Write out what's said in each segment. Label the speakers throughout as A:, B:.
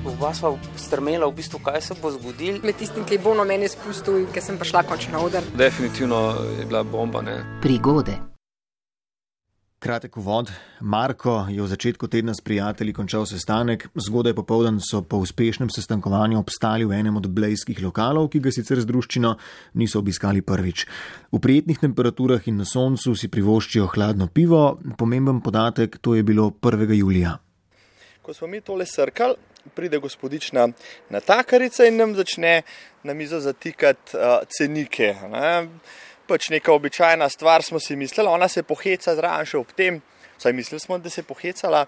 A: Oba sva strmela, v bistvu, kaj se bo zgodilo.
B: Med tistim, ki je bolno meni spustil in ki sem prišla končno na oder.
C: Definitivno je bila bomba. Ne?
D: Prigode.
E: Kratek uvod. Marko je v začetku tedna s prijatelji končal sestanek, zgodaj popovdan so po uspešnem sestankovanju obstali v enem od blejskih lokalov, ki ga sicer z druščino niso obiskali prvič. V prijetnih temperaturah in na soncu si privoščijo hladno pivo, pomemben podatek, to je bilo 1. julija.
F: Ko smo mi tole srkali, pride gospodična natakarica in nam začne na mizo zatikati uh, cenike. Ne? pač neka običajna stvar, smo si mislili, ona se poheca zraven še ob tem, saj mislili smo, da se je pohecala.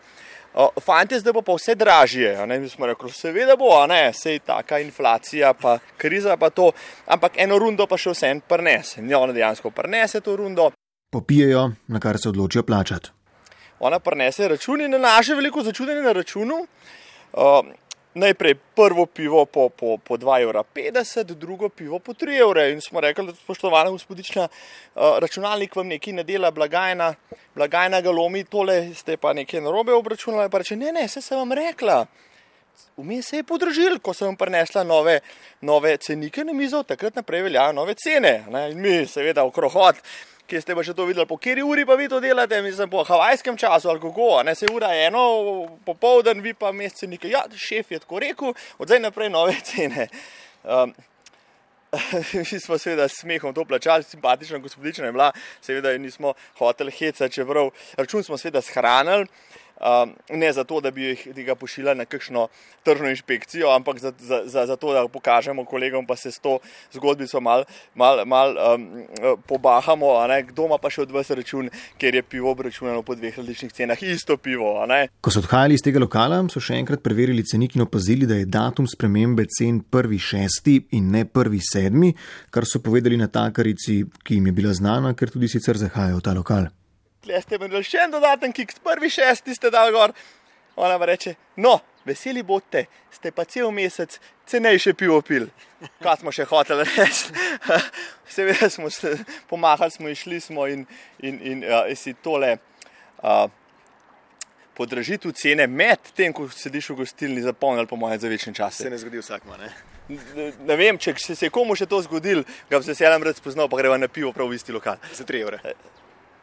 F: Fantje, zdaj bo pa vse dražje. Mi smo rekli, seveda bo, ne, sej taka inflacija, pa kriza, pa to, ampak eno rundo pa še vse en prnese. In ona dejansko prnese to rundo.
E: Popijejo, na kar se odločijo plačati.
F: Ona prnese računi na naše veliko začudenje na računu. Uh, najprej prvo pivo po, po, po 2,50 evra, drugo pivo po 3 evra. In smo rekli, da spoštovana gospodična, uh, računalnik vam nekaj ne dela, blagajna, blagajna ga lomi, tole ste pa nekaj narobe obračunali. Pa reče, ne, ne, vse sem vam rekla. Vmes se je podražil, ko sem prinesla nove, nove cenike na mizo, takrat naprej veljajo nove cene. Ne? In mi, seveda, okrohod ki ste pa še to videli, po kateri uri pa vi to delate, mislim po havajskem času ali kako, ne se ura eno, popoldan, vi pa mesece nekaj. Ja, šef je tako rekel, od zdaj naprej nove cene. Um, Mi smo seveda s smehom to plačali, simpatična gospodična je bila, seveda nismo hoteli heca, čeprav račun smo seveda shranili. Um, ne zato, da bi jih ga pošiljali na kakšno tržno inšpekcijo, ampak zato, za, za, za da pokažemo kolegom, pa se s to zgodbico malo mal, mal, um, pobahamo. Kdo ima pa še od vas račun, ker je pivo obračunano po dveh različnih cenah, isto pivo.
E: Ko so odhajali iz tega lokala, so še enkrat preverili cenik in opazili, da je datum spremembe cen 1.6. in ne 1.7., kar so povedali na takarici, ki jim je bila znana, ker tudi sicer zahajajo v ta lokal
F: tle ste imeli še en dodaten kiks, prvi šesti ste dal gor. Ona pa reče, no, veseli boste, ste pa cel mesec cenejše pivo pil. Kaj smo še hoteli reči? Seveda smo se pomahali, smo išli smo in, in, in uh, si tole uh, podražiti cene med tem, ko sediš v gostilni, zapolnili po mojem za večni čas.
G: Se ne zgodi vsakma, ne?
F: Ne, vem, če se je komu še to zgodil, ga bi se veseljem rad spoznal, pa greva na pivo prav v isti lokal.
G: Za tri evre.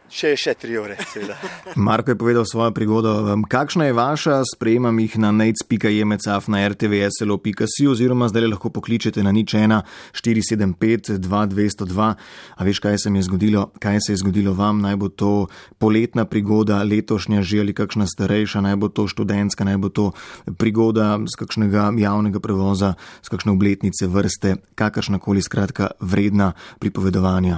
F: Še, še tri ure, seveda.
E: Marko je povedal svojo prigodo. Kakšna je vaša, sprejemam jih na nec.jemecaf na rtvslo.si oziroma zdaj lahko pokličete na nič 1 475 2202. A veš, kaj se je zgodilo, kaj se je zgodilo vam? Naj bo to poletna prigoda, letošnja že ali kakšna starejša, naj bo to študentska, naj bo to prigoda z kakšnega javnega prevoza, z kakšne obletnice vrste, kakršna koli skratka vredna pripovedovanja.